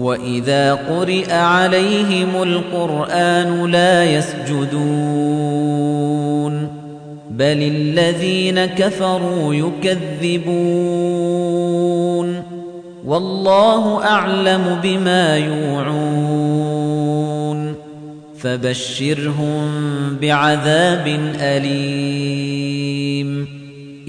وإذا قرئ عليهم القرآن لا يسجدون بل الذين كفروا يكذبون والله أعلم بما يوعون فبشرهم بعذاب أليم